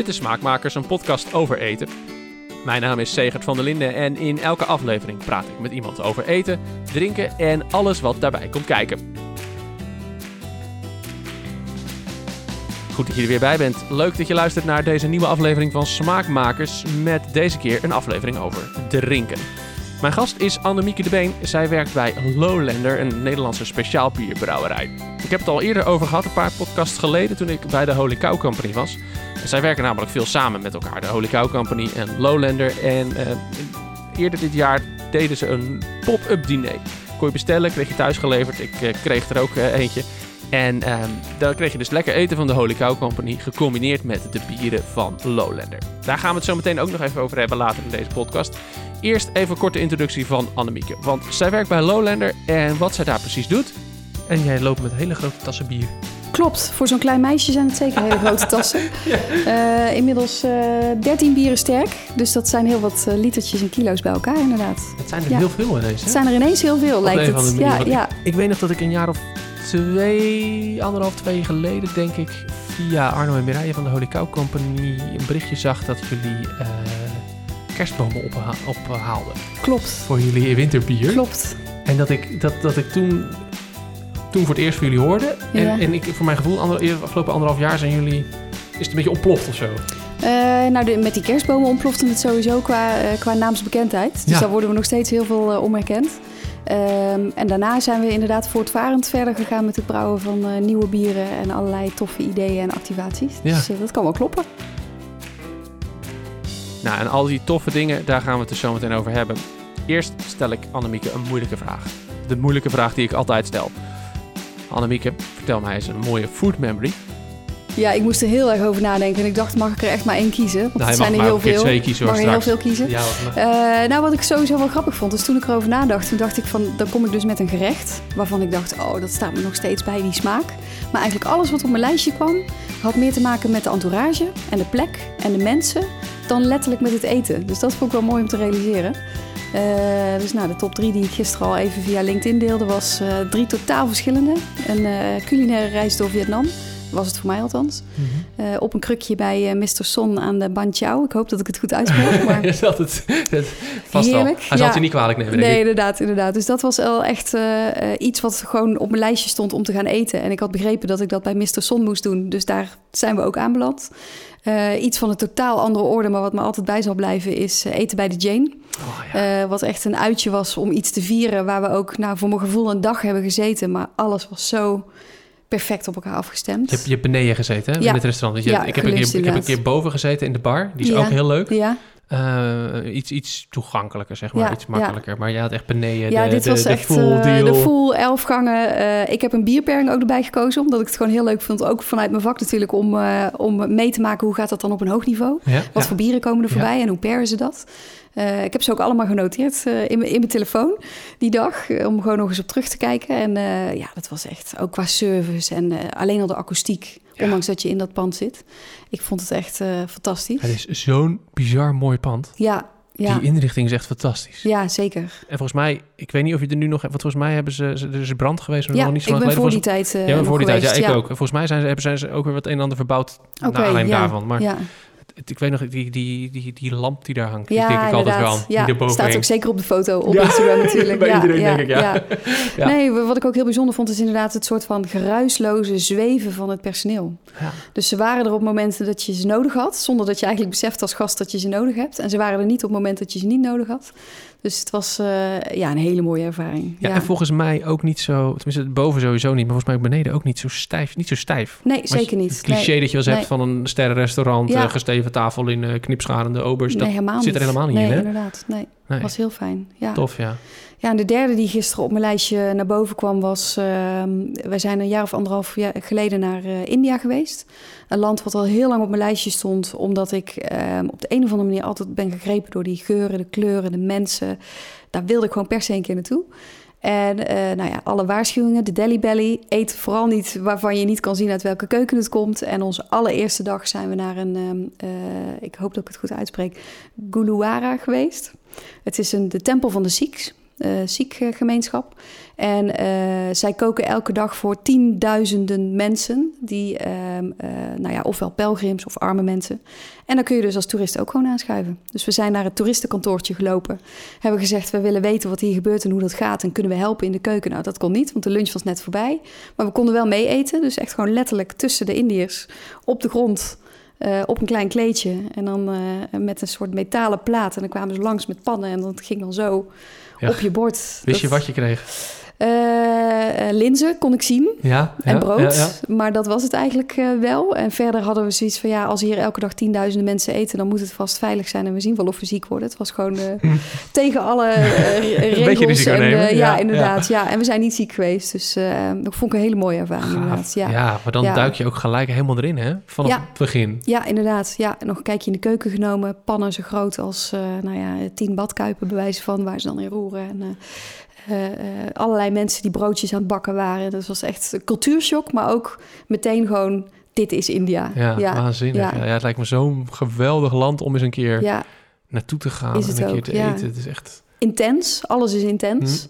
Dit is Smaakmakers, een podcast over eten. Mijn naam is Segert van der Linden en in elke aflevering praat ik met iemand over eten, drinken en alles wat daarbij komt kijken. Goed dat je er weer bij bent. Leuk dat je luistert naar deze nieuwe aflevering van Smaakmakers met deze keer een aflevering over drinken. Mijn gast is Annemieke de Been. Zij werkt bij Lowlander, een Nederlandse speciaal bierbrouwerij. Ik heb het al eerder over gehad, een paar podcasts geleden, toen ik bij de Holy Cow was. Zij werken namelijk veel samen met elkaar, de Holy Cow Company en Lowlander. En uh, eerder dit jaar deden ze een pop-up diner. Kon je bestellen, kreeg je thuis geleverd. Ik uh, kreeg er ook uh, eentje. En um, dan kreeg je dus lekker eten van de Holy Cow Company, gecombineerd met de bieren van Lowlander. Daar gaan we het zo meteen ook nog even over hebben later in deze podcast. Eerst even een korte introductie van Annemieke. Want zij werkt bij Lowlander en wat zij daar precies doet. En jij loopt met hele grote tassen bier. Klopt, voor zo'n klein meisje zijn het zeker hele grote tassen. ja. uh, inmiddels uh, 13 bieren sterk, dus dat zijn heel wat uh, litertjes en kilo's bij elkaar inderdaad. Het zijn er ja. heel veel ineens. Hè? Het zijn er ineens heel veel, Op lijkt een het. Ja, ik, ja. ik weet nog dat ik een jaar of twee, anderhalf, twee geleden, denk ik, via Arno en Mireille van de Holy Cow Company een berichtje zag dat jullie kerstbomen opha ophaalden. Klopt. Voor jullie winterbier. Klopt. En dat ik, dat, dat ik toen, toen voor het eerst voor jullie hoorde. En, Ja. en ik, voor mijn gevoel, ander, afgelopen anderhalf jaar zijn jullie, is het een beetje ontploft of zo. Uh, nou, de, met die kerstbomen ontplofte het sowieso qua, uh, qua naamsbekendheid. Dus Ja. daar worden we nog steeds heel veel uh. Um, en daarna zijn we inderdaad voortvarend verder gegaan met het brouwen van nieuwe bieren en allerlei toffe ideeën en activaties. Ja. Dus dat kan wel kloppen. Nou, en al die toffe dingen, daar gaan we het dus zo meteen over hebben. Eerst stel ik Annemieke een moeilijke vraag. De moeilijke vraag die ik altijd stel. Annemieke, vertel mij eens een mooie food memory. Ja, ik moest er heel erg over nadenken. En ik dacht, mag ik er echt maar één kiezen? Want nou, het je zijn er heel veel. twee kiezen mag er heel veel kiezen. Ja, Uh, nou, wat ik sowieso wel grappig vond, is toen ik erover nadacht, toen dacht ik van, dan kom ik dus met een gerecht waarvan ik dacht, oh, dat staat me nog steeds bij, die smaak. Maar eigenlijk alles wat op mijn lijstje kwam, had meer te maken met de entourage en de plek en de mensen dan letterlijk met het eten. Dus dat vond ik wel mooi om te realiseren. Uh, dus nou, de top drie die ik gisteren al even via LinkedIn deelde, was uh, drie totaal verschillende. Een uh, culinaire reis door Vietnam, was het voor mij althans. Mm -hmm. uh, op een krukje bij uh, Mr. Son aan de Ban Chao. Ik hoop dat ik het goed uitspreek. Maar... zat het, het vast Heerlijk. Al. Hij zal ja. je niet kwalijk nemen, Nee, inderdaad, inderdaad. Dus dat was wel echt uh, iets wat gewoon op mijn lijstje stond om te gaan eten. En ik had begrepen dat ik dat bij Mr. Son moest doen. Dus daar zijn we ook aanbeland. Uh, iets van een totaal andere orde, maar wat me altijd bij zal blijven, is eten bij de Jane. Oh, ja. uh, wat echt een uitje was om iets te vieren, waar we ook nou, voor mijn gevoel een dag hebben gezeten. Maar alles was zo perfect op elkaar afgestemd. Je hebt, je hebt beneden gezeten hè? Ja. in het restaurant. Je, Ja, ik, heb een keer, ik heb een keer boven gezeten in de bar. Die is Ja. ook heel leuk. Ja, Uh, iets, iets toegankelijker, zeg maar. Iets makkelijker. Maar ja, het echt beneden. ja de, dit de, was de echt full eh, deal. de full elf gangen. Eh, ik heb een bierpairing ook erbij gekozen, omdat ik het gewoon heel leuk vond. Ook vanuit mijn vak natuurlijk, om, om mee te maken hoe gaat dat dan op een hoog niveau. Wat voor bieren komen er voorbij en hoe pairen ze dat? Uh, ik heb ze ook allemaal genoteerd uh, in, in mijn telefoon die dag, uh, om gewoon nog eens op terug te kijken. En uh, ja, dat was echt ook qua service en alleen al de akoestiek, ja. ondanks dat je in dat pand zit. Ik vond het echt fantastisch. Het is zo'n bizar mooi pand. Ja, ja. Die inrichting is echt fantastisch. Ja, zeker. En volgens mij, ik weet niet of je er nu nog hebt, want volgens mij hebben ze, er is brand geweest. Maar ja, nog niet zo ik lang ben voor die tijd uh, Ja, voor die tijd. Ja, ik ja. ook. Volgens mij zijn ze, hebben, zijn ze ook weer wat een en ander verbouwd okay, naar aanleiding daarvan. Maar ja. Ik weet nog, die, die, die, die lamp die daar hangt, Ja, die denk ik altijd wel aan. Ja, die erboven staat ook zeker op de foto op Ja, Instagram natuurlijk. bij ja, iedereen ja, denk ik, ja. Ja. Nee, wat ik ook heel bijzonder vond, is inderdaad het soort van geruisloze zweven van het personeel. Ja. Dus ze waren er op momenten dat je ze nodig had, zonder dat je eigenlijk beseft als gast dat je ze nodig hebt. En ze waren er niet op het moment dat je ze niet nodig had. Dus het was uh, ja, een hele mooie ervaring. Ja, en volgens mij ook niet zo, tenminste boven sowieso niet, maar volgens mij ook beneden ook niet zo stijf. Niet zo stijf. Nee, Maar zeker niet. Het cliché nee. dat je wel Nee. hebt van een sterrenrestaurant, Ja. uh, gesteven tafel in uh, knipscharende obers. Nee, dat helemaal zit er helemaal niet nee, in, hè? inderdaad. Nee, Nee. was heel fijn. Ja. Tof, ja. Ja, en de derde die gisteren op mijn lijstje naar boven kwam was... Uh, wij zijn een jaar of anderhalf jaar geleden naar uh, India geweest. Een land wat al heel lang op mijn lijstje stond... omdat ik uh, op de een of andere manier altijd ben gegrepen... door die geuren, de kleuren, de mensen. Daar wilde ik gewoon per se een keer naartoe. En uh, nou ja, alle waarschuwingen, de Delhi Belly. Eet vooral niet waarvan je niet kan zien uit welke keuken het komt. En onze allereerste dag zijn we naar een, uh, ik hoop dat ik het goed uitspreek, Guluwara geweest. Het is een, de tempel van de Sikhs. Uh, Sikh-gemeenschap. En zij koken elke dag voor tienduizenden mensen, die, ehm, nou ja, ofwel pelgrims of arme mensen. En dan kun je dus als toerist ook gewoon aanschuiven. Dus we zijn naar het toeristenkantoortje gelopen. Hebben gezegd, we willen weten wat hier gebeurt en hoe dat gaat. En kunnen we helpen in de keuken? Nou, dat kon niet, want de lunch was net voorbij. Maar we konden wel mee eten. Dus echt gewoon letterlijk tussen de Indiërs op de grond op een klein kleedje. En dan met een soort metalen plaat. En dan kwamen ze langs met pannen. En dat ging dan zo. Op je bord. Wist je wat je kreeg? Uh, linzen kon ik zien. Ja, en brood. Maar dat was het eigenlijk uh, wel. En verder hadden we zoiets van ja, als hier elke dag tienduizenden mensen eten, dan moet het vast veilig zijn. En we zien wel of we ziek worden. Het was gewoon uh, tegen alle regels. en, ja, ja, inderdaad. Ja. En we zijn niet ziek geweest. Dus dat vond ik een hele mooie ervaring. Inderdaad. Ja. ja, maar dan duik je ook gelijk helemaal erin, hè? Vanaf het begin. Ja, inderdaad. Ja, nog een kijkje in de keuken genomen. Pannen zo groot als nou ja, tien badkuipen, bewijzen van waar ze dan in roeren. En, uh, mensen die broodjes aan het bakken waren. Dat was echt een cultuurshock, maar ook meteen gewoon, dit is India. Ja, ja. waanzinnig. Ja. ja. het lijkt me zo'n geweldig land om eens een keer ja. naartoe te gaan en een keer te eten. Het is echt... Intens, alles is intens.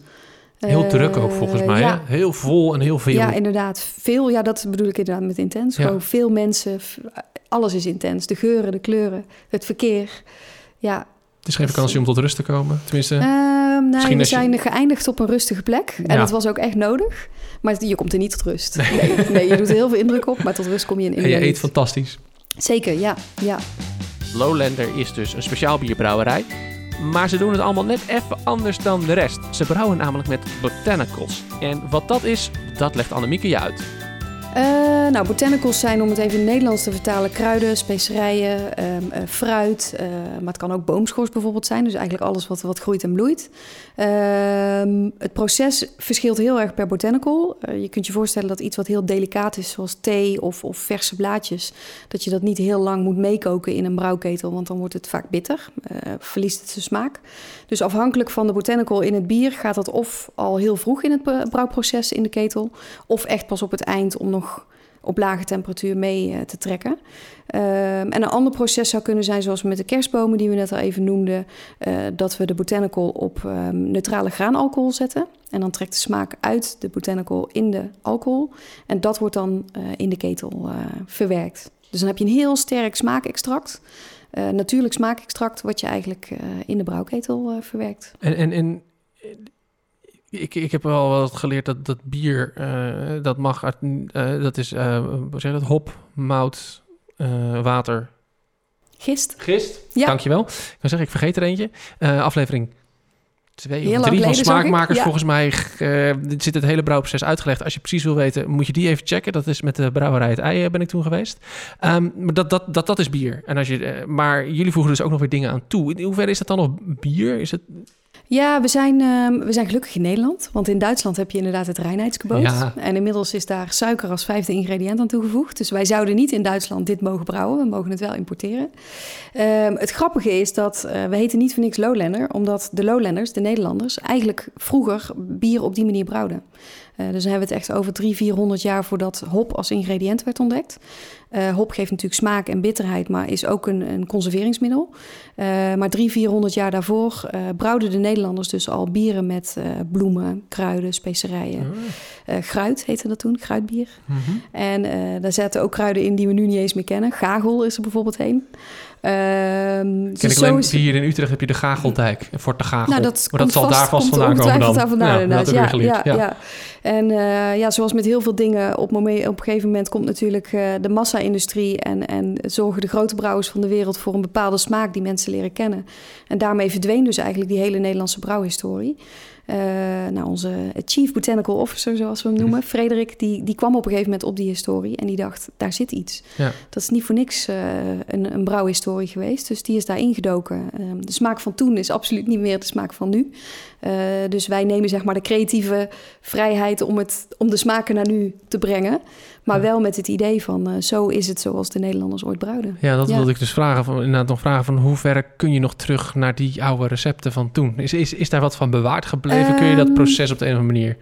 Hm. Heel druk ook volgens mij. Hè? Heel vol en heel veel. Ja, inderdaad. Veel, ja, dat bedoel ik inderdaad met intens. Gewoon veel mensen, alles is intens. De geuren, de kleuren, het verkeer. Ja, is geen vakantie om tot rust te komen, tenminste. Uh, nee, we zijn geëindigd op een rustige plek. En dat was ook echt nodig. Maar je komt er niet tot rust. Nee, nee, je doet er heel veel indruk op, maar tot rust kom je in India En je eet fantastisch. Zeker, ja, ja. Lowlander is dus een speciaal bierbrouwerij. Maar ze doen het allemaal net even anders dan de rest. Ze brouwen namelijk met botanicals. En wat dat is, dat legt Annemieke je uit. Uh, nou, botanicals zijn, om het even in het Nederlands te vertalen, kruiden, specerijen, um, uh, fruit. Uh, maar het kan ook boomschors bijvoorbeeld zijn. Dus eigenlijk alles wat, wat groeit en bloeit. Ehm, het proces verschilt heel erg per botanical. je kunt je voorstellen dat iets wat heel delicaat is, zoals thee of, of verse blaadjes, dat je dat niet heel lang moet meekoken in een brouwketel, want dan wordt het vaak bitter, verliest het zijn smaak. Dus afhankelijk van de botanical in het bier gaat dat of al heel vroeg in het brouwproces in de ketel, of echt pas op het eind om nog op lage temperatuur mee uh, te trekken. Uh, en een ander proces zou kunnen zijn, zoals met de kerstbomen die we net al even noemden, uh, dat we de botanical op um, neutrale graanalcohol zetten. En dan trekt de smaak uit de botanical in de alcohol. En dat wordt dan in de ketel verwerkt. Dus dan heb je een heel sterk smaakextract. natuurlijk smaakextract, wat je eigenlijk in de brouwketel verwerkt. En, en, en ik, ik heb wel wat geleerd dat, dat bier, uh, dat mag uit, uh, dat is, uh, hoe zeg je dat, hop, mout, water. Gist. Gist, ja. dankjewel. Ik kan zeggen, ik vergeet er eentje. aflevering twee of drie van Smaakmakers. Ja. Volgens mij zit het hele brouwproces uitgelegd. Als je precies wil weten, moet je die even checken. Dat is met de brouwerij Het Ei ben ik toen geweest. Um, maar dat, dat, dat, dat is bier. En als je, maar jullie voegen dus ook nog weer dingen aan toe. In hoeverre is dat dan nog bier? Is het... Ja, we zijn, uh, we zijn gelukkig in Nederland. Want in Duitsland heb je inderdaad het reinheidsgebod. Ja. En inmiddels is daar suiker als vijfde ingrediënt aan toegevoegd. Dus wij zouden niet in Duitsland dit mogen brouwen. We mogen het wel importeren. Uh, het grappige is dat uh, we heten niet voor niks Lowlander. Omdat de Lowlanders, de Nederlanders, eigenlijk vroeger bier op die manier brouwden. Uh, dus dan hebben we het echt over 300, 400 jaar voordat hop als ingrediënt werd ontdekt. Uh, hop geeft natuurlijk smaak en bitterheid, maar is ook een, een conserveringsmiddel. Uh, maar 300, 400 jaar daarvoor brouwden de Nederlanders dus al bieren met bloemen, kruiden, specerijen. Oh. gruit heette dat toen, gruitbier. Mm -hmm. En daar zaten ook kruiden in die we nu niet eens meer kennen. Gagel is er bijvoorbeeld een. Um, dus alleen, is... hier in Utrecht heb je de Gageldijk, Fort de Gagel. Nou, dat maar dat zal daar vast vandaan komen dan. Daar vandaan, ja, dat ja, ja, ja, ja. En uh, ja, zoals met heel veel dingen, op, moment, op een gegeven moment komt natuurlijk uh, de massa-industrie... En, en zorgen de grote brouwers van de wereld voor een bepaalde smaak die mensen leren kennen. En daarmee verdween dus eigenlijk die hele Nederlandse brouwhistorie. Uh, nou, onze chief botanical officer, zoals we hem noemen, Frederik, die, die kwam op een gegeven moment op die historie en die dacht, daar zit iets. Ja. Dat is niet voor niks uh, een, een brouwhistorie geweest, dus die is daar ingedoken. Uh, de smaak van toen is absoluut niet meer de smaak van nu. dus wij nemen zeg maar de creatieve vrijheid om, het, om de smaken naar nu te brengen. Maar wel met het idee van uh, zo is het zoals de Nederlanders ooit brouwden. Ja, dat wilde ik dus vragen. Van, inderdaad nog vragen van hoe ver kun je nog terug naar die oude recepten van toen? Is, is, is daar wat van bewaard gebleven? kun je dat ehm, proces op de een of andere manier?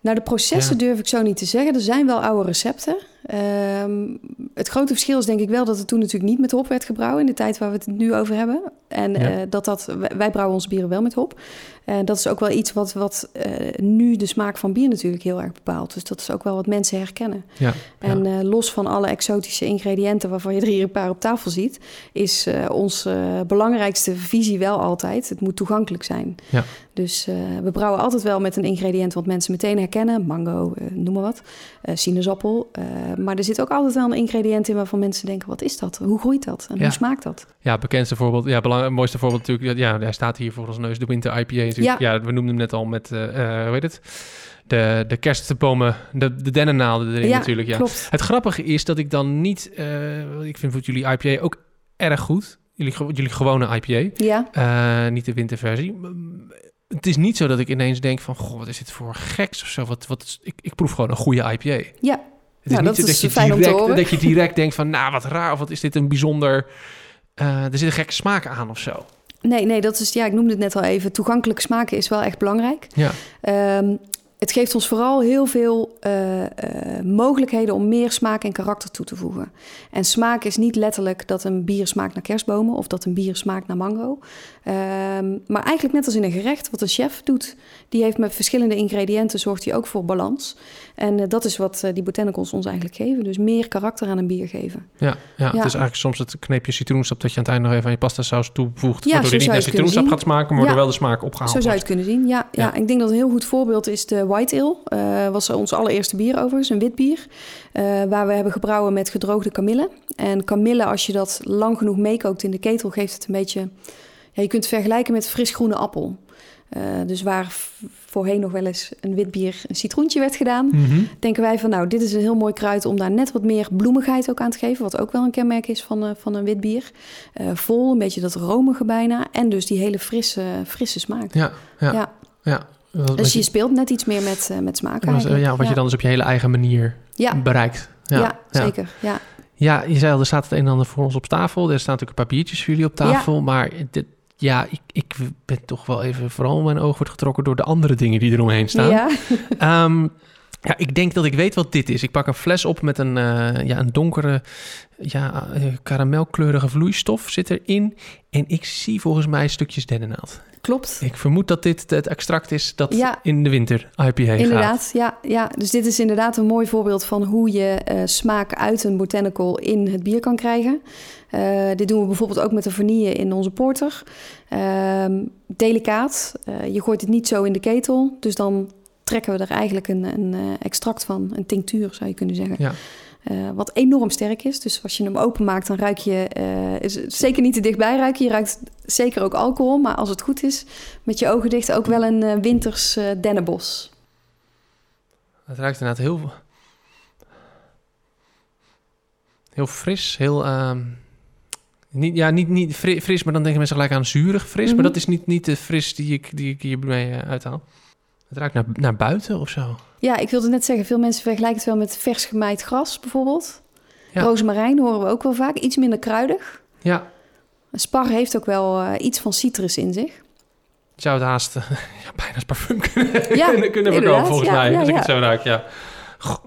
Nou, de processen durf ik zo niet te zeggen. Er zijn wel oude recepten. Ehm, het grote verschil is denk ik wel dat het toen natuurlijk niet met hop werd gebrouwen in de tijd waar we het nu over hebben. En Ja. eh, dat dat, wij- brouwen onze bieren wel met hop. En dat is ook wel iets wat, wat eh, nu de smaak van bier natuurlijk heel erg bepaalt. Dus dat is ook wel wat mensen herkennen. Ja, En ja. eh, los van alle exotische ingrediënten waarvan je er hier een paar op tafel ziet, is onze belangrijkste visie wel altijd: het moet toegankelijk zijn. Ja. Dus we brouwen altijd wel met een ingrediënt wat mensen meteen herkennen: mango, noem maar wat, sinaasappel. Eh, maar er zit ook altijd wel een ingrediënt in waarvan mensen denken: wat is dat? Hoe groeit dat? En Ja. hoe smaakt dat? Ja, bekendste voorbeeld, ja, belang, mooiste voorbeeld natuurlijk, ja, hij staat hier voor ons neus, de Winter IPA natuurlijk. Ja, we noemden hem net al met, eh eh, hoe heet het, de, de kerstbomen, de, de dennennaalden erin Ja, natuurlijk, ja. Klopt. Het grappige is dat ik dan niet, ik vind voor jullie IPA ook erg goed, jullie, jullie gewone IPA, Ja, niet de winterversie. Het is niet zo dat ik ineens denk van, goh, wat is dit voor geks of zo, wat, wat, is- ik, ik proef gewoon een goede IPA. ja. Het is Nou, niet dat is dat, je direct, dat je direct denkt van, nou, wat raar, of wat is dit een bijzonder... eh, er zit een gekke smaak aan of zo. Nee, nee, dat is, ja, ik noemde het net al even. Toegankelijk smaken is wel echt belangrijk. Ja, Ehm, het geeft ons vooral heel veel eh, eh, mogelijkheden om meer smaak en karakter toe te voegen. En smaak is niet letterlijk dat een bier smaakt naar kerstbomen of dat een bier smaakt naar mango. Ehm, maar eigenlijk net als in een gerecht, wat een chef doet, die heeft met verschillende ingrediënten zorgt hij ook voor balans. En eh, dat is wat die botanicals ons eigenlijk geven. Dus meer karakter aan een bier geven. ja, ja, Ja. het is eigenlijk soms het kneepje citroensap dat je aan het eind nog even aan je pasta saus toevoegt. Ja, waardoor die niet naar je citroensap gaat smaken, maar Ja. er wel de smaak opgehaald Zo zou je het kunnen zien. Ja, ja. Ja. ik denk dat een heel goed voorbeeld is de White Ale. Eh was ons allereerste bier overigens, een wit bier. eh, waar we hebben gebrouwen met gedroogde kamille. En kamille, als je dat lang genoeg meekookt in de ketel, geeft het een beetje... Ja, je kunt het vergelijken met fris groene appel. Eh, dus waar voorheen nog wel eens een wit bier een citroentje werd gedaan... Mhm. denken wij van nou, dit is een heel mooi kruid om daar net wat meer bloemigheid ook aan te geven. Wat ook wel een kenmerk is van, van een wit bier. Vol, een beetje dat romige bijna. En dus die hele frisse, frisse smaak. Ja, ja, ja. Ja. Wat- Dus je je- speelt net iets meer met, eh, met smaak wat- ja, wat je dan dus op je hele eigen manier Ja, bereikt. ja, Ja, zeker. Ja. Ja, je zei al, er staat het een en ander voor ons op tafel. Er staan natuurlijk een paar biertjes voor jullie op tafel. Maar dit, ja, ik, ik ben toch wel even... Vooral mijn oog wordt getrokken door de andere dingen die eromheen staan. Ja. Ehm, ja, ik denk dat ik weet wat dit is. Ik pak een fles op met een, eh, ja, een donkere, ja, eh, karamelkleurige vloeistof zit erin. En ik zie volgens mij stukjes dennennaald. Klopt. Ik vermoed dat dit het extract is dat Ja. in de winter IPA gaat. Inderdaad, ja, ja. Dus dit is inderdaad een mooi voorbeeld van hoe je eh, smaak uit een botanical in het bier kan krijgen. Eh, dit doen we bijvoorbeeld ook met de vanille in onze porter. Ehm, delicaat. Eh, je gooit het niet zo in de ketel. Dus dan trekken we er eigenlijk een, een extract van, een tinctuur zou je kunnen zeggen. Ja. Eh, wat enorm sterk is. Dus als je hem openmaakt, dan ruik je... eh, is het zeker niet te dichtbij ruiken. Je ruikt zeker ook alcohol. Maar als het goed is, met je ogen dicht ook wel een eh, winters dennenbos. Het ruikt inderdaad heel... Heel fris, heel... ehm, niet, ja, niet, niet fri- fris, maar dan denken mensen gelijk aan zuurig fris. Mhm. Maar dat is niet, niet de fris die ik, die ik hierbij eh, uithaal. Het ruikt naar, naar buiten of zo. Ja, ik wilde net zeggen, veel mensen vergelijken het wel met vers gemaaid gras bijvoorbeeld. Ja. Rozemarijn horen we ook wel vaak, iets minder kruidig. Ja, Spar heeft ook wel eh, iets van citrus in zich. je zou het haast ja, bijna als parfum kunnen, Ja, kunnen, verkopen volgens Ja, mij. ja, als ik ja. het zo ruik, ja. Goh.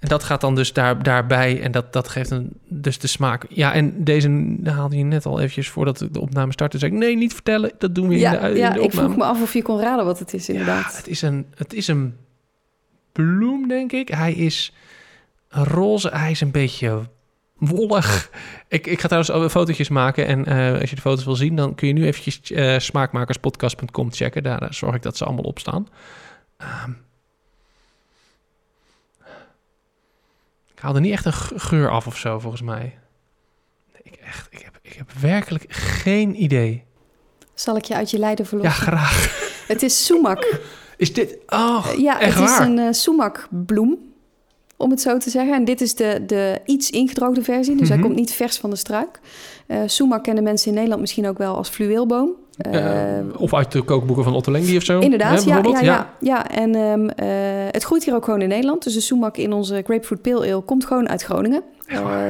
En dat gaat dan dus daar, daarbij en dat, dat geeft een, dus de smaak. Ja, en deze haalde je net al eventjes voordat de opname startte. Zei ik, nee, niet vertellen. Dat doen we in Ja, de, in ja de ik opname. vroeg me af of je kon raden wat het is Ja, inderdaad. het is, een, het is een bloem, denk ik. Hij is roze, hij is een beetje wollig. Ik, ik ga trouwens fotootjes maken. En eh, als je de foto's wil zien, dan kun je nu eventjes eh, smaakmakerspodcast.com checken. Daar eh, zorg ik dat ze allemaal op staan. Ehm, ik haal er niet echt een ge- geur af of zo, volgens mij. Nee, ik, echt, ik, heb, ik heb werkelijk geen idee. Zal ik je uit je lijden Ja, verlossen? graag. Het is sumac. Is dit... Oh, ja, echt het is een eh sumac-bloem, om het zo te zeggen. En dit is de, de iets ingedroogde versie, dus Mhm. hij komt niet vers van de struik. Eh sumac kennen mensen in Nederland misschien ook wel als fluweelboom. Eh, Eh, of uit de kookboeken van Otto Lengi of zo. Inderdaad, hè, ja, ja, ja, ja. En ehm, eh, het groeit hier ook gewoon in Nederland. Dus de sumac in onze Grapefruit Pale Ale komt gewoon uit Groningen.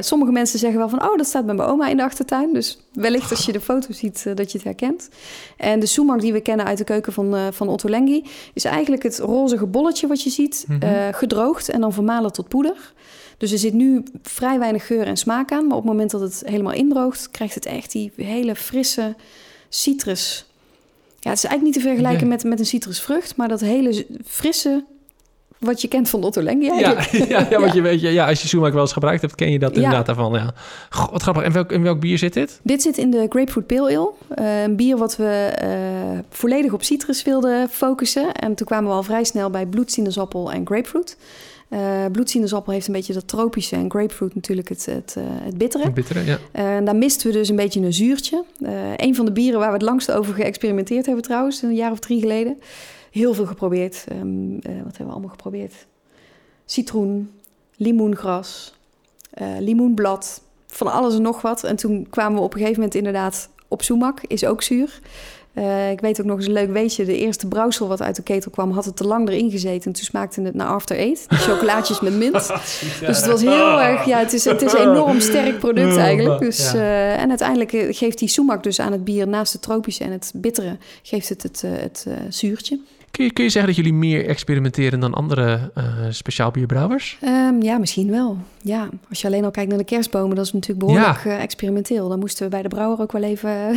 Sommige mensen zeggen wel van, oh, dat staat bij mijn oma in de achtertuin. Dus wellicht als je de foto ziet, eh, dat je het herkent. En de sumac die we kennen uit de keuken van, eh van Otto Lengi... is eigenlijk het rozige bolletje wat je ziet, Mhm. eh, gedroogd en dan vermalen tot poeder. Dus er zit nu vrij weinig geur en smaak aan. Maar op het moment dat het helemaal indroogt, krijgt het echt die hele frisse citrus. Ja, het is eigenlijk niet te vergelijken met, met een citrusvrucht, maar dat hele frisse wat je kent van Otto Lengi Ja, ja, ja, want je weet, ja, als je Sumac wel eens gebruikt hebt, ken je dat inderdaad daarvan. Ja. Goh, wat grappig. En welk, in welk bier zit dit? Dit zit in de Grapefruit Pale Ale. Eh, een bier wat we eh, volledig op citrus wilden focussen. En toen kwamen we al vrij snel bij bloedsinaasappel en grapefruit. Eh bloedsinaasappel heeft een beetje dat tropische en grapefruit natuurlijk het, het, het bittere. Bittere, ja. En daar misten we dus een beetje een zuurtje. Een van de bieren waar we het langst over geëxperimenteerd hebben trouwens, een jaar of drie geleden. Heel veel geprobeerd. Ehm, eh, wat hebben we allemaal geprobeerd? Citroen, limoengras, eh, limoenblad, van alles en nog wat. En toen kwamen we op een gegeven moment inderdaad op Sumac, is ook zuur. Eh, ik weet ook nog eens een leuk weetje. De eerste brouwsel wat uit de ketel kwam, had het te lang erin gezeten. En toen smaakte het naar After Eight. Die chocolaatjes met mint. Dus het was heel erg... Ja, het is, het is een enorm sterk product eigenlijk. Dus, en uiteindelijk geeft die sumac dus aan het bier... naast het tropische en het bittere... geeft het het, het eh, zuurtje. Kun, je, kun je zeggen dat jullie meer experimenteren dan andere eh speciaal bierbrouwers? Ehm, ja, misschien wel. Ja, als je alleen al kijkt naar de kerstbomen... dat is natuurlijk behoorlijk eh, experimenteel. Daar moesten we bij de brouwer ook wel even,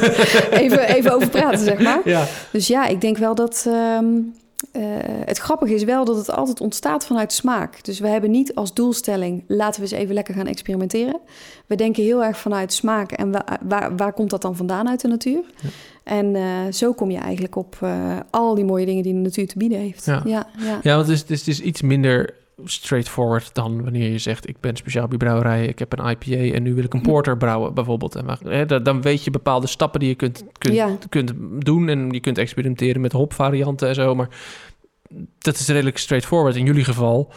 even, even over praten, zeg maar. Ja. Dus ja, ik denk wel dat. ehm, eh, het grappige is wel dat het altijd ontstaat vanuit smaak. Dus we hebben niet als doelstelling. laten we eens even lekker gaan experimenteren. We denken heel erg vanuit smaak. En wa- waar, waar komt dat dan vandaan uit de natuur? Ja. En eh, zo kom je eigenlijk op eh, al die mooie dingen die de natuur te bieden heeft. Ja. ja, ja. Ja, want het is, het is, het is iets minder straightforward dan wanneer je zegt... ik ben speciaal bierbrouwerij, ik heb een IPA... en nu wil ik een porter brouwen bijvoorbeeld. En, hè, dan- weet je bepaalde stappen die je kunt, kunt, Ja. kunt doen... en je kunt experimenteren met hopvarianten en zo... maar dat is redelijk straightforward. In jullie geval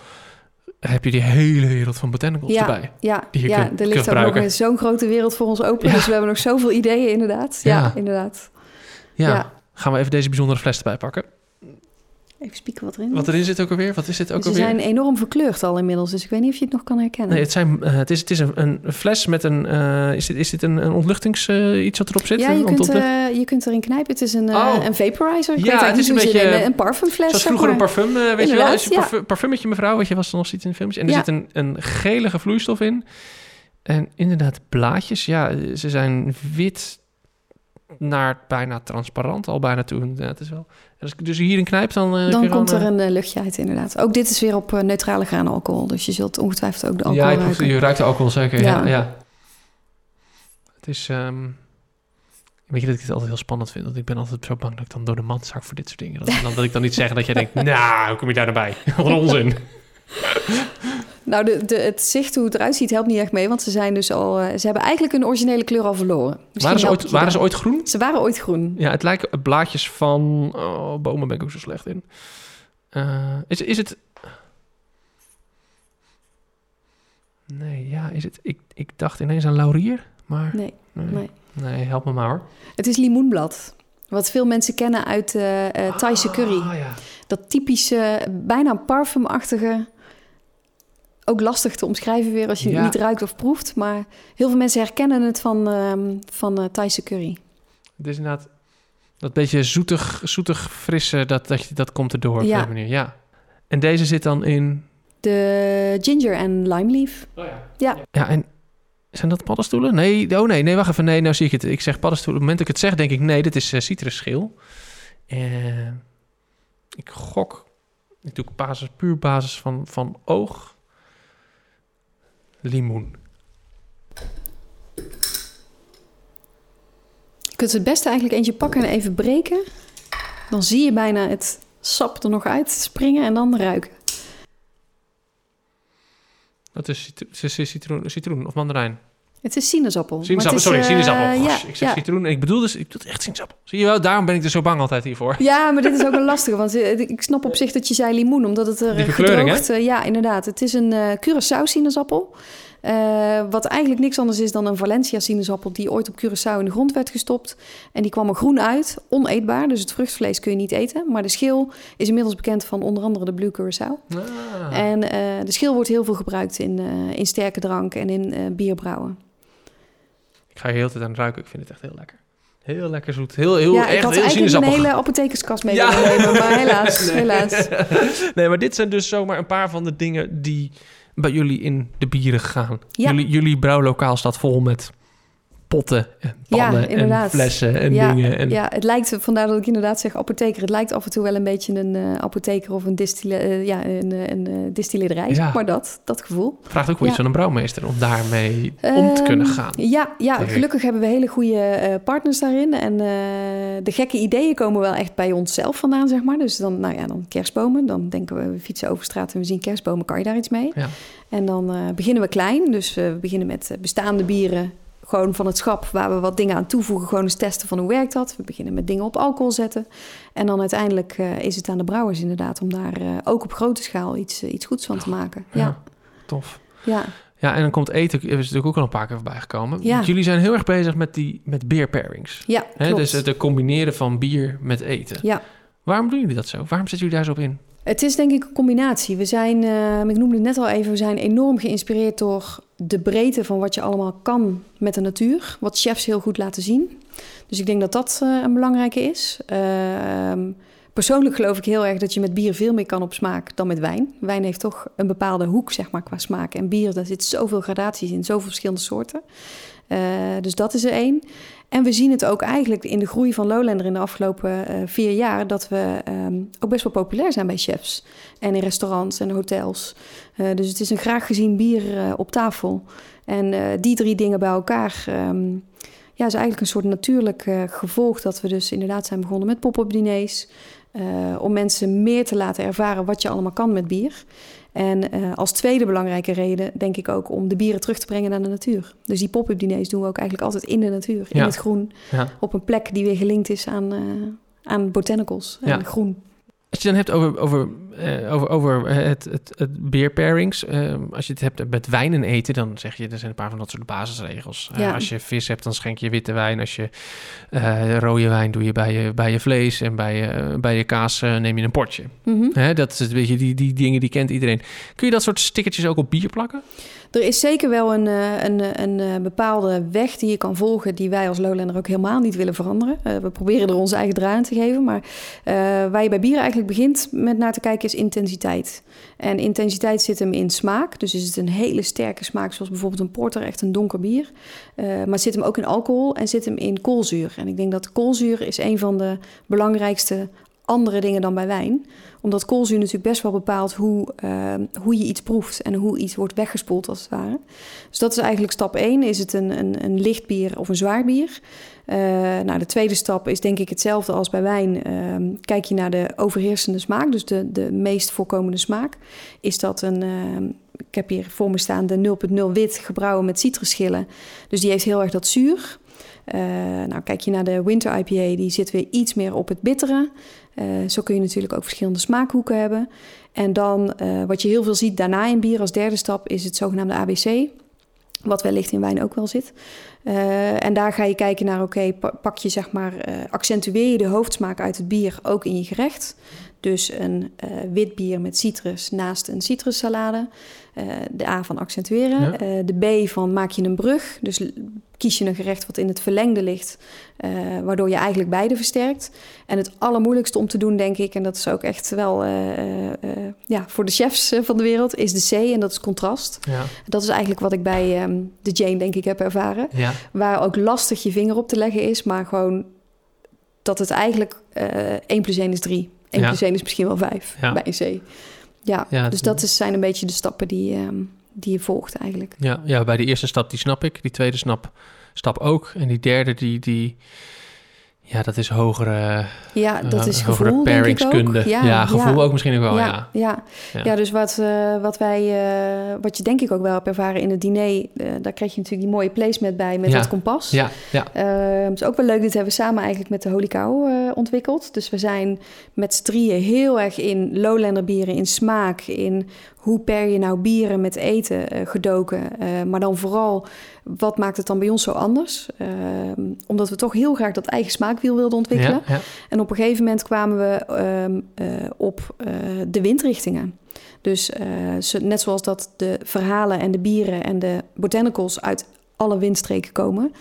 heb je die hele wereld van botanicals Ja. erbij. Ja, Die ja kunt- er ligt ook nog zo'n grote wereld voor ons open. Ja. Dus we hebben nog zoveel ideeën, inderdaad. Ja, Ja. inderdaad. Ja. Ja. Gaan we even deze bijzondere fles erbij pakken. Even spieken wat erin Wat erin zit ook alweer? Wat is dit ook Ze alweer? zijn enorm verkleurd al inmiddels. Dus ik weet niet of je het nog kan herkennen. Nee, het, zijn, eh, het is, het is een, een fles met een... eh, is dit, is dit een, een ontluchtings... eh, iets wat erop zit? Ja, je kunt, je kunt erin knijpen. Het is een, Oh. een vaporizer. Ik Ja, het is een ze beetje- een parfumfles. Zoals zeg vroeger een parfum, weet je wel? Is een ja. parfum, parfummetje mevrouw, weet je, was er nog iets in filmpjes. En er Ja. zit een, een gelige vloeistof in. En inderdaad, blaadjes, ja, ze zijn wit naar bijna transparant, al bijna toe. Ja, het is wel... Als ik dus hierin knijp, dan... eh, Dan komt er eh, een eh, luchtje uit, inderdaad. Ook dit is weer op neutrale graanalcohol. Dus je zult ongetwijfeld ook de alcohol ja, je, proeft- ruiken. je ruikt de alcohol zeker. Ja. Ja. Ja, Het is... ehm, Weet je dat ik het altijd heel spannend vind? Want ik ben altijd zo bang dat ik dan door de mand zak voor dit soort dingen. Dat, dan, dat ik dan niet zeg dat jij denkt, nou, hoe kom je daar nou bij? Wat onzin. Nou, de, de, het zicht hoe het eruit ziet helpt niet echt mee. Want ze zijn dus al... eh, ze hebben eigenlijk hun originele kleur al verloren. Waren ze, ooit, waren ze ooit groen? Ze waren ooit groen. Ja, het lijken blaadjes van... Oh, bomen ben ik ook zo slecht in. Eh, is, is het... Nee, ja, is het... Ik, ik dacht ineens aan laurier, maar... Nee, Nee, nee. nee help me maar hoor. Het is limoenblad. Wat veel mensen kennen uit eh Thaise curry. Ah, ja. Dat typische, bijna parfumachtige. Ook lastig te omschrijven weer als je Ja. het niet ruikt of proeft. Maar heel veel mensen herkennen het van, ehm van eh Thaise curry. Het is inderdaad... Dat beetje zoetig, zoetig frisse, dat, dat, dat komt erdoor op Ja. die manier. Ja. En deze zit dan in... De ginger en lime leaf. Oh ja. Ja. Ja, en zijn dat paddenstoelen? Nee, oh nee, nee, wacht even. Nee, nou zie ik het. Ik zeg paddenstoelen. Op het moment dat ik het zeg, denk ik nee, dit is uh, citrusschil. Uh, ik gok. Ik doe basis, puur basis van, van oog. Limoen. Je kunt het beste eigenlijk eentje pakken en even breken. Dan zie je bijna het sap er nog uit springen en dan ruiken. Dat is, citro is citroen, citroen of mandarijn. Het is sinaasappel. Sinaasappel, is, sorry, uh, sinaasappel. Ja, ik zeg ja. citroen en ik bedoel dus, ik bedoel echt sinaasappel. Zie je wel, daarom ben ik er zo bang altijd hiervoor. Ja, maar dit is ook een lastige. Want eh, ik snap op zich dat je zei limoen, omdat het er Die eh, verkleuring, gedroogd... eh, ja, inderdaad. Het is een uh, Curaçao sinaasappel. Uh, wat eigenlijk niks anders is dan een Valencia sinaasappel... die ooit op Curaçao in de grond werd gestopt. En die kwam er groen uit, oneetbaar. Dus het vruchtvlees kun je niet eten. Maar de schil is inmiddels bekend van onder andere de Blue Curaçao. Ah. En uh, de schil wordt heel veel gebruikt in, uh, in sterke drank en in bierbrouwen. Ik ga hier heel tijd aan ruiken. Ik vind het echt heel lekker. Heel lekker zoet. Heel, heel, ja, echt ik had heel eigenlijk een hele apothekerskast mee nemen, maar helaas, nee. helaas. nee, maar dit zijn dus zomaar een paar van de dingen die bij jullie in de bieren gegaan. Ja. Jullie, jullie brouwlokaal staat vol met potten en pannen en flessen en ja, dingen. En, ja, het lijkt, vandaar dat ik inderdaad zeg apotheker. Het lijkt af en toe wel een beetje een eh, apotheker of een, distille, eh, ja, een, eh, een, eh. Ja. Maar dat, dat gevoel. Vraagt ook wel iets van een brouwmeester om daarmee om te kunnen Ehm, gaan. Ja, ja gelukkig hebben we hele goede eh, partners daarin. En eh, de gekke ideeën komen wel echt bij onszelf vandaan, zeg maar. Dus dan, nou ja, dan kerstbomen. Dan denken we, we fietsen over straat en we zien kerstbomen. Kan je daar iets mee? En dan eh, beginnen we klein. Dus eh, we beginnen met eh, bestaande bieren. Gewoon van het schap waar we wat dingen aan toevoegen. Gewoon eens testen van hoe werkt dat. We beginnen met dingen op alcohol zetten. En dan uiteindelijk eh, is het aan de brouwers inderdaad... om daar eh, ook op grote schaal iets, eh, iets goeds van te maken. Ja, Ja, tof. ja. Ja, en dan komt eten, is natuurlijk ook al een paar keer voorbij gekomen. Ja. Jullie zijn heel erg bezig met, die, met beer pairings. ja Hè? Dus het combineren van bier met eten. Ja. Waarom doen jullie dat zo? Waarom zetten jullie daar zo op in? Het is denk ik een combinatie. We zijn, eh, ik noemde het net al even, we zijn enorm geïnspireerd door de breedte van wat je allemaal kan met de natuur. Wat chefs heel goed laten zien. Dus ik denk dat dat eh, een belangrijke is. Ehm, persoonlijk geloof ik heel erg dat je met bier veel meer kan op smaak dan met wijn. Wijn heeft toch een bepaalde hoek, zeg maar, qua smaak. En bier, daar zit zoveel gradaties in, zoveel verschillende soorten. Eh, dus dat is er één. En we zien het ook eigenlijk in de groei van Lowlander in de afgelopen eh, vier jaar... dat we ehm, ook best wel populair zijn bij chefs. En in restaurants en hotels. Eh, dus het is een graag gezien bier eh, op tafel. En die drie dingen bij elkaar... ehm, ja, is eigenlijk een soort natuurlijk gevolg... dat we dus inderdaad zijn begonnen met pop-up diners... eh, om mensen meer te laten ervaren wat je allemaal kan met bier. En eh, als tweede belangrijke reden denk ik ook om de bieren terug te brengen naar de natuur. Dus die pop-up diners doen we ook eigenlijk altijd in de natuur, in Ja. het groen. Ja. Op een plek die weer gelinkt is aan, eh, aan botanicals en Ja. groen. Als je dan hebt over, over, eh, over, over het, het, het beer pairings. eh, als je het hebt met wijn en eten, dan zeg je, er zijn een paar van dat soort basisregels. Eh, Ja. als je vis hebt, dan schenk je witte wijn. Als je eh, rode wijn doe je bij je, bij je vlees. En bij je, bij je kaas eh, neem je een potje. Mhm. Dat is een beetje die, die dingen die kent iedereen. Kun je dat soort stickertjes ook op bier plakken? Er is zeker wel een, eh, een, eh, een, eh, bepaalde weg die je kan volgen... die wij als Lowlander ook helemaal niet willen veranderen. We proberen er onze eigen draai aan te geven. Maar waar je bij bier eigenlijk begint met naar te kijken is intensiteit. En intensiteit zit hem in smaak. Dus is het een hele sterke smaak, zoals bijvoorbeeld een porter, echt een donker bier. Maar zit hem ook in alcohol en zit hem in koolzuur. En ik denk dat koolzuur is een van de belangrijkste andere dingen dan bij wijn. Omdat koolzuur natuurlijk best wel bepaalt hoe, eh, hoe je iets proeft en hoe iets wordt weggespoeld als het ware. Dus dat is eigenlijk stap 1. Is het een, een, een licht bier of een zwaar bier? Eh, nou, de tweede stap is denk ik hetzelfde als bij wijn. Ehm, kijk je naar de overheersende smaak, dus de, de meest voorkomende smaak. Is dat een, ehm, ik heb hier voor me staan de 0.0 wit gebrouwen met citrusschillen. Dus die heeft heel erg dat zuur. Eh, nou, kijk je naar de Winter IPA, die zit weer iets meer op het bittere. Eh, zo kun je natuurlijk ook verschillende smaakhoeken hebben. En dan, eh, wat je heel veel ziet daarna in bier als derde stap, is het zogenaamde ABC. Wat wellicht in wijn ook wel zit. Eh, en daar ga je kijken naar, oké, pa- pak je zeg maar, accentueer je de hoofdsmaak uit het bier ook in je gerecht. Dus een wit bier met citrus naast een citrussalade. De A van accentueren. Ja. De B van maak je een brug. Dus kies je een gerecht wat in het verlengde ligt. eh, waardoor je eigenlijk beide versterkt. En het allermoeilijkste om te doen, denk ik, en dat is ook echt wel eh, eh, ja, voor de chefs van de wereld, is de C en dat is contrast. Ja. Dat is eigenlijk wat ik bij ehm, de Jane, denk ik, heb ervaren. ja. Waar ook lastig je vinger op te leggen is, maar gewoon dat het eigenlijk eh 1 plus 1 is 3. 1 Ja. plus 1 is misschien wel 5 Ja. bij een C. Ja, Ja, dus dat is, zijn een beetje de stappen die, ehm, die je volgt eigenlijk. Ja, ja, bij de eerste stap, die snap ik. Die tweede snap, stap ook. En die derde, die, die ja, dat is hogere, Ja, dat eh, is gevoel, denk ik ook. pairingskunde. Ja, gevoel ook misschien ook wel, ja. ja. Ja. Ja, dus wat, eh, wat wij, eh, wat je denk ik ook wel hebt ervaren in het diner, daar kreeg je natuurlijk die mooie placement bij met Ja. dat kompas. Ja, ja, Eh, het is ook wel leuk, dit hebben we samen eigenlijk met de Holy Cow ontwikkeld. Dus we zijn met z'n drieën heel erg in Lowlander bieren, in smaak, in hoe per je nou bieren met eten eh, gedoken. Eh, maar dan vooral, wat maakt het dan bij ons zo anders? Eh, omdat we toch heel graag dat eigen smaakwiel wilden ontwikkelen. ja, ja. En op een gegeven moment kwamen we ehm, eh, op de windrichtingen. Dus net zoals dat de verhalen en de bieren en de botanicals uit alle windstreken komen,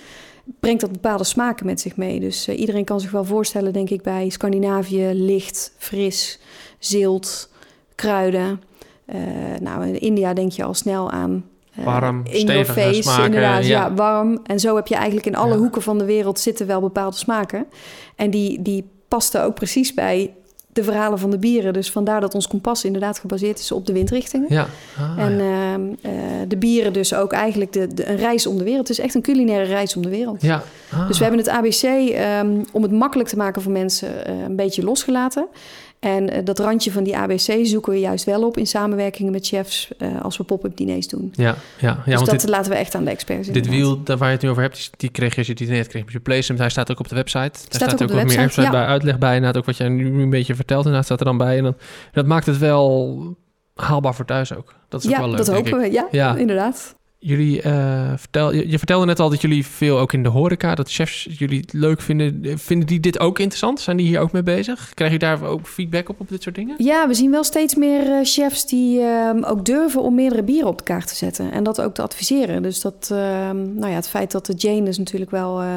brengt dat bepaalde smaken met zich mee. Dus iedereen kan zich wel voorstellen, denk ik, bij Scandinavië licht, fris, zilt, kruiden. Eh, nou, in India denk je al snel aan eh, Warm, in your face, smaken, inderdaad. ja. Ja. warm. En zo heb je eigenlijk in alle Ja. hoeken van de wereld zitten wel bepaalde smaken. En die, die pasten ook precies bij de verhalen van de bieren. Dus vandaar dat ons kompas inderdaad gebaseerd is op de windrichtingen. Ja. Ah, En ja. ehm, eh, de bieren dus ook eigenlijk de, de, een reis om de wereld. Het is echt een culinaire reis om de wereld. ja. Ah. Dus we hebben het ABC ehm, om het makkelijk te maken voor mensen eh, een beetje losgelaten. En eh, dat randje van die ABC zoeken we juist wel op in samenwerking met chefs eh, als we pop-up diners doen. Ja, ja, ja dus want dat dit, laten we echt aan de experts. dit inderdaad. wiel daar waar je het nu over hebt, die- die kreeg je als je het net kreeg met je placement. Hij staat ook op de website. Daar staat, ook op ook wat meer website, ja. bij uitleg bij. Inderdaad, ook wat jij nu een beetje vertelt. Inderdaad, staat er dan bij. En dan, dat maakt het wel haalbaar voor thuis ook. Dat is ook Ja, wel leuk, dat hopen ik. we. Ja, Ja. inderdaad. Jullie, eh, vertel, je, je vertelde net al dat jullie veel ook in de horeca, dat chefs jullie het leuk vinden. Vinden die dit ook interessant? Zijn die hier ook mee bezig? Krijg je daar ook feedback op, op dit soort dingen? Ja, we zien wel steeds meer eh, chefs die ehm, ook durven om meerdere bieren op de kaart te zetten. En dat ook te adviseren. Dus dat, ehm, nou ja, het feit dat de Jane is natuurlijk wel eh,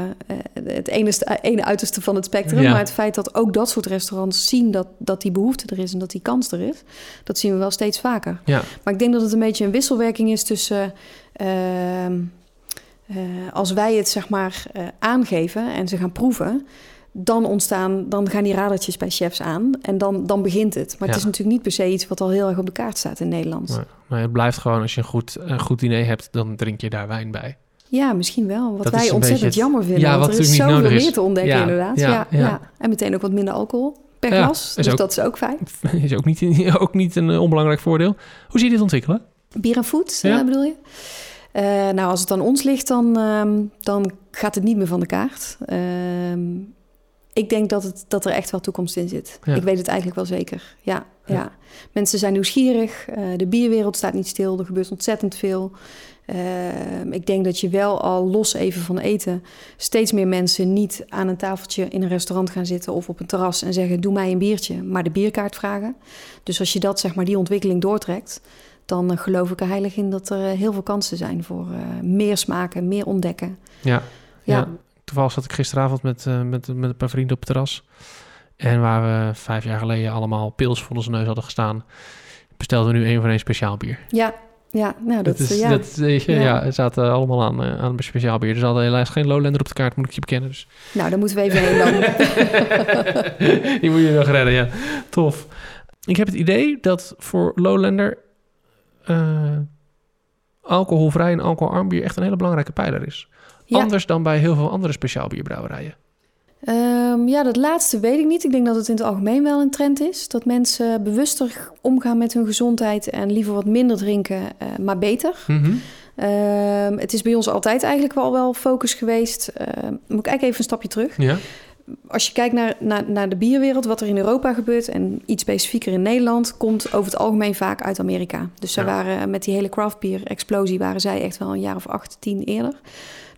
het ene, ene uiterste van het spectrum. Ja. Maar het feit dat ook dat soort restaurants zien dat, dat die behoefte er is en dat die kans er is. Dat zien we wel steeds vaker. Ja, Maar ik denk dat het een beetje een wisselwerking is tussen. Ehm, eh, als wij het zeg maar eh, aangeven en ze gaan proeven, dan ontstaan, dan gaan die radertjes bij chefs aan en dan, dan begint het. Maar Ja. het is natuurlijk niet per se iets wat al heel erg op de kaart staat in Nederland. maar, maar het blijft gewoon, als je een goed, een goed diner hebt, dan drink je daar wijn bij. Ja, misschien wel. Wat Dat wij ontzettend het- jammer vinden. Ja, want wat er is zoveel is. meer te ontdekken Ja, inderdaad. ja, Ja. En meteen ook wat minder alcohol per glas. Dus ook- dat is ook fijn. Is ook niet, ook niet een onbelangrijk voordeel. Hoe zie je dit ontwikkelen? Bier en food, eh, bedoel je? Eh, nou, als het aan ons ligt, dan, ehm, dan gaat het niet meer van de kaart. Ehm, ik denk dat, het, dat er echt wel toekomst in zit. Ja. Ik weet het eigenlijk wel zeker. Ja, Ja. ja. Mensen zijn nieuwsgierig. eh, de bierwereld staat niet stil. Er gebeurt ontzettend veel. Ehm, ik denk dat je wel al los even van eten... steeds meer mensen niet aan een tafeltje in een restaurant gaan zitten... of op een terras en zeggen, doe mij een biertje. Maar de bierkaart vragen. Dus als je dat, zeg maar, die ontwikkeling doortrekt dan geloof ik er heilig in dat er eh, heel veel kansen zijn voor eh, meer smaken, meer ontdekken. Ja. ja. Ja. Toevallig zat ik gisteravond met, eh, met, met een paar vrienden op het terras. En waar we vijf jaar geleden allemaal pils voor onze neus hadden gestaan, bestelden we nu één voor één speciaal bier. Ja, ja nou dat, Dat is, ja. dat, je, ja. Ja. het zaten allemaal aan, aan een speciaal bier. Dus hadden helaas geen Lowlander op de kaart, moet ik je bekennen. Dus Nou, daar moeten we even heen dan. die moet je nog redden, ja. Tof. Ik heb het idee dat voor Lowlander eh, alcoholvrij en alcoholarm bier echt een hele belangrijke pijler is. Ja. Anders dan bij heel veel andere speciaal bierbrouwerijen. Ehm, ja, dat laatste weet ik niet. Ik denk dat het in het algemeen wel een trend is. Dat mensen bewuster omgaan met hun gezondheid en liever wat minder drinken, eh, maar beter. Mhm. Ehm, het is bij ons altijd eigenlijk wel wel focus geweest. Ehm, moet ik eigenlijk even een stapje terug. Ja, Als je kijkt naar, naar, naar de bierwereld, wat er in Europa gebeurt en iets specifieker in Nederland, komt over het algemeen vaak uit Amerika. Dus zij Ja. waren met die hele craft beer explosie waren zij echt wel een jaar of acht, tien eerder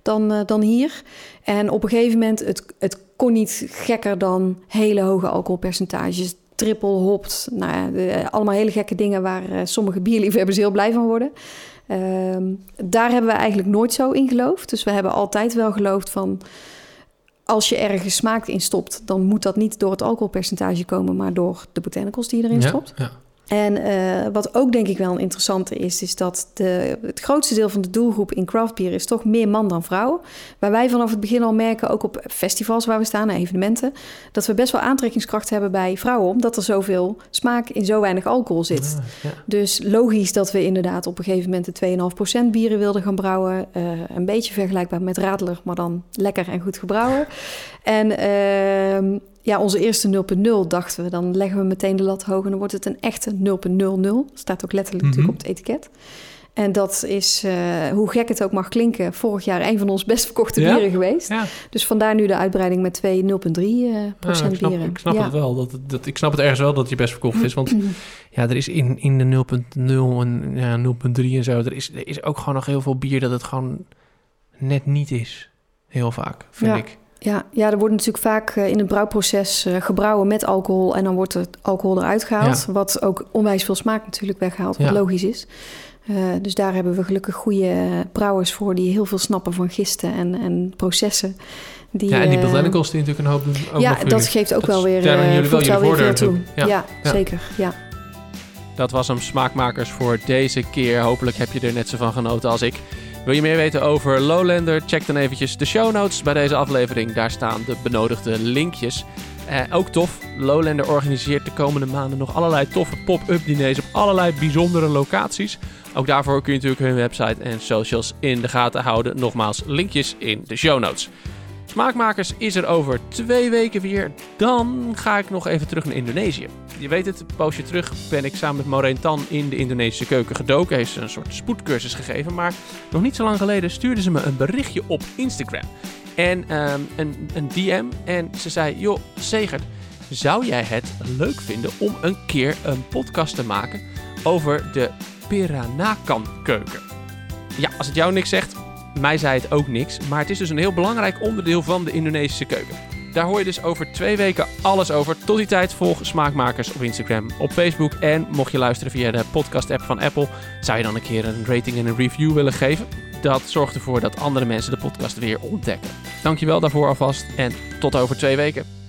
dan, eh, dan hier. En op een gegeven moment, het, het kon niet gekker dan hele hoge alcoholpercentages. Triple hopt, nou ja, de- allemaal hele gekke dingen waar eh, sommige bierliefhebbers heel blij van worden. Ehm, daar hebben we eigenlijk nooit zo in geloofd. Dus we hebben altijd wel geloofd van als je ergens smaak in stopt, dan moet dat niet door het alcoholpercentage komen, maar door de botanicals die je erin ja, stopt. ja. En eh, wat ook denk ik wel een interessante is, is dat de, het grootste deel van de doelgroep in craft beer is toch meer man dan vrouw. Waar wij vanaf het begin al merken, ook op festivals waar we staan, en evenementen, dat we best wel aantrekkingskracht hebben bij vrouwen, omdat er zoveel smaak in zo weinig alcohol zit. Ah, ja. Dus logisch dat we inderdaad op een gegeven moment de 2,5% bieren wilden gaan brouwen. Eh, een beetje vergelijkbaar met Radler, maar dan lekker en goed gebrouwen. En ehm, ja, onze eerste 0.0 dachten we, dan leggen we meteen de lat hoog en dan wordt het een echte 0.00. Staat ook letterlijk Mhm. natuurlijk op het etiket. En dat is, eh, hoe gek het ook mag klinken, vorig jaar een van onze best verkochte Ja? bieren geweest. Ja, Dus vandaar nu de uitbreiding met twee 0.3 eh, ja, procent ik snap, bieren. ik snap ja. het wel. Dat, dat, ik snap het ergens wel dat je best verkocht is. Want ja, er is in, in de 0.0 en ja, 0.3 en zo... Er is, er is ook gewoon nog heel veel bier dat het gewoon net niet is. Heel vaak, vind Ja. ik. Ja, ja, er wordt natuurlijk vaak eh, in het brouwproces eh, gebrouwen met alcohol en dan wordt het alcohol eruit gehaald. Wat ook onwijs veel smaak natuurlijk weghaalt, wat Ja. logisch is. Eh, dus daar hebben we gelukkig goede brouwers voor die heel veel snappen van gisten en, en processen. Die, Ja, en die botanicals die natuurlijk een hoop doen. Ook ja, dat geeft ook Dat wel weer, eh, jullie wel weer veel toe. Ja, ja. zeker. Ja. Dat was hem Smaakmakers voor deze keer. Hopelijk heb je er net zo van genoten als ik. Wil je meer weten over Lowlander? Check dan eventjes de show notes bij deze aflevering. Daar staan de benodigde linkjes. Eh, ook tof, Lowlander organiseert de komende maanden nog allerlei toffe pop-up diners op allerlei bijzondere locaties. Ook daarvoor kun je natuurlijk hun website en socials in de gaten houden. Nogmaals, linkjes in de show notes. Smaakmakers is er over twee weken weer. Dan ga ik nog even terug naar Indonesië. Je weet het, een poosje terug ben ik samen met Maureen Tan in de Indonesische keuken gedoken. Heeft ze een soort spoedcursus gegeven. Maar nog niet zo lang geleden stuurde ze me een berichtje op Instagram. En ehm, een, een DM. En ze zei, joh, Segert, zou jij het leuk vinden om een keer een podcast te maken over de Peranakan keuken? Ja, als het jou niks zegt, mij zei het ook niks, maar het is dus een heel belangrijk onderdeel van de Indonesische keuken. Daar hoor je dus over twee weken alles over. Tot die tijd volg Smaakmakers op Instagram, op Facebook. En mocht je luisteren via de podcast-app van Apple, zou je dan een keer een rating en een review willen geven? Dat zorgt ervoor dat andere mensen de podcast weer ontdekken. Dankjewel daarvoor alvast en tot over twee weken.